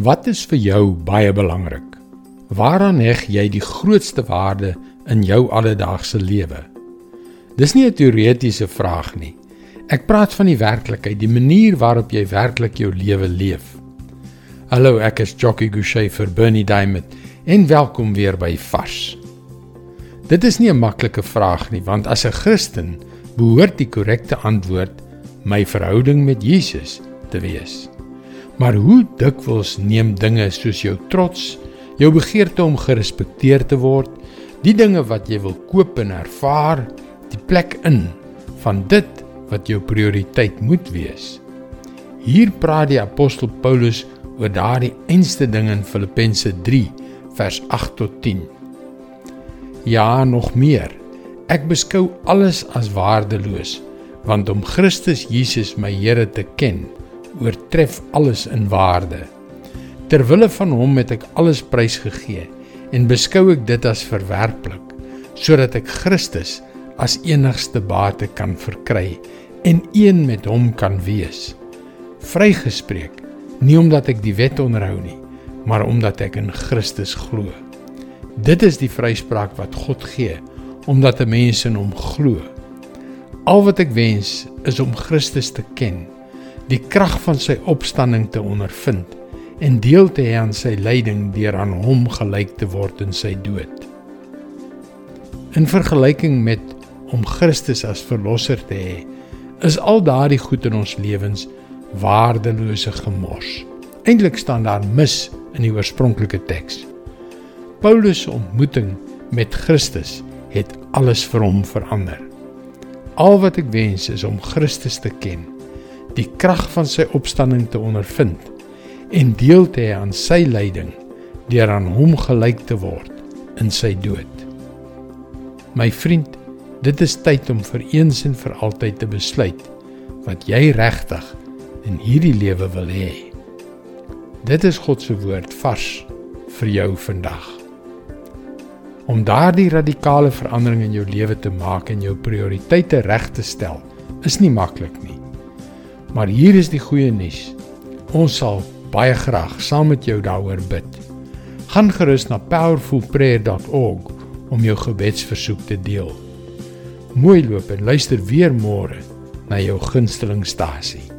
Wat is vir jou baie belangrik? Waaraan heg jy die grootste waarde in jou alledaagse lewe? Dis nie 'n teoretiese vraag nie. Ek praat van die werklikheid, die manier waarop jy werklik jou lewe leef. Hallo, ek is Jockey Gouchee vir Bernie Diamond en welkom weer by Vars. Dit is nie 'n maklike vraag nie, want as 'n Christen behoort die korrekte antwoord my verhouding met Jesus te wees. Maar hoe dikwels neem dinge soos jou trots, jou begeerte om gerespekteer te word, die dinge wat jy wil koop en ervaar, die plek in van dit wat jou prioriteit moet wees. Hier praat die apostel Paulus oor daardie einste ding in Filippense 3 vers 8 tot 10. Ja, nog meer. Ek beskou alles as waardeloos, want om Christus Jesus my Here te ken, oortref alles in waarde. Ter wille van hom het ek alles prysgegee en beskou ek dit as verwerplik sodat ek Christus as enigste bate kan verkry en een met hom kan wees. Vrygespreek nie omdat ek die wet onderhou nie, maar omdat ek in Christus glo. Dit is die vryspraak wat God gee omdat 'n mens in hom glo. Al wat ek wens is om Christus te ken die krag van sy opstanding te ondervind en deel te hê aan sy lyding deur aan hom gelyk te word in sy dood. In vergelyking met om Christus as verlosser te hê, is al daardie goed in ons lewens waardelose gemors. Eintlik staan daar mis in die oorspronklike teks. Paulus se ontmoeting met Christus het alles vir hom verander. Al wat ek wens is om Christus te ken die krag van sy opstanding te ondervind en deel te hê aan sy lyding deur aan hom gelyk te word in sy dood. My vriend, dit is tyd om vir eens en vir altyd te besluit wat jy regtig in hierdie lewe wil hê. Dit is God se woord vars vir jou vandag. Om daardie radikale verandering in jou lewe te maak en jou prioriteite reg te stel, is nie maklik nie. Maar hier is die goeie nuus. Ons sal baie graag saam met jou daaroor bid. Gaan gerus na powerfulprayer.org om jou gebedsversoek te deel. Mooi loop en luister weer môre na jou gunstelingstasie.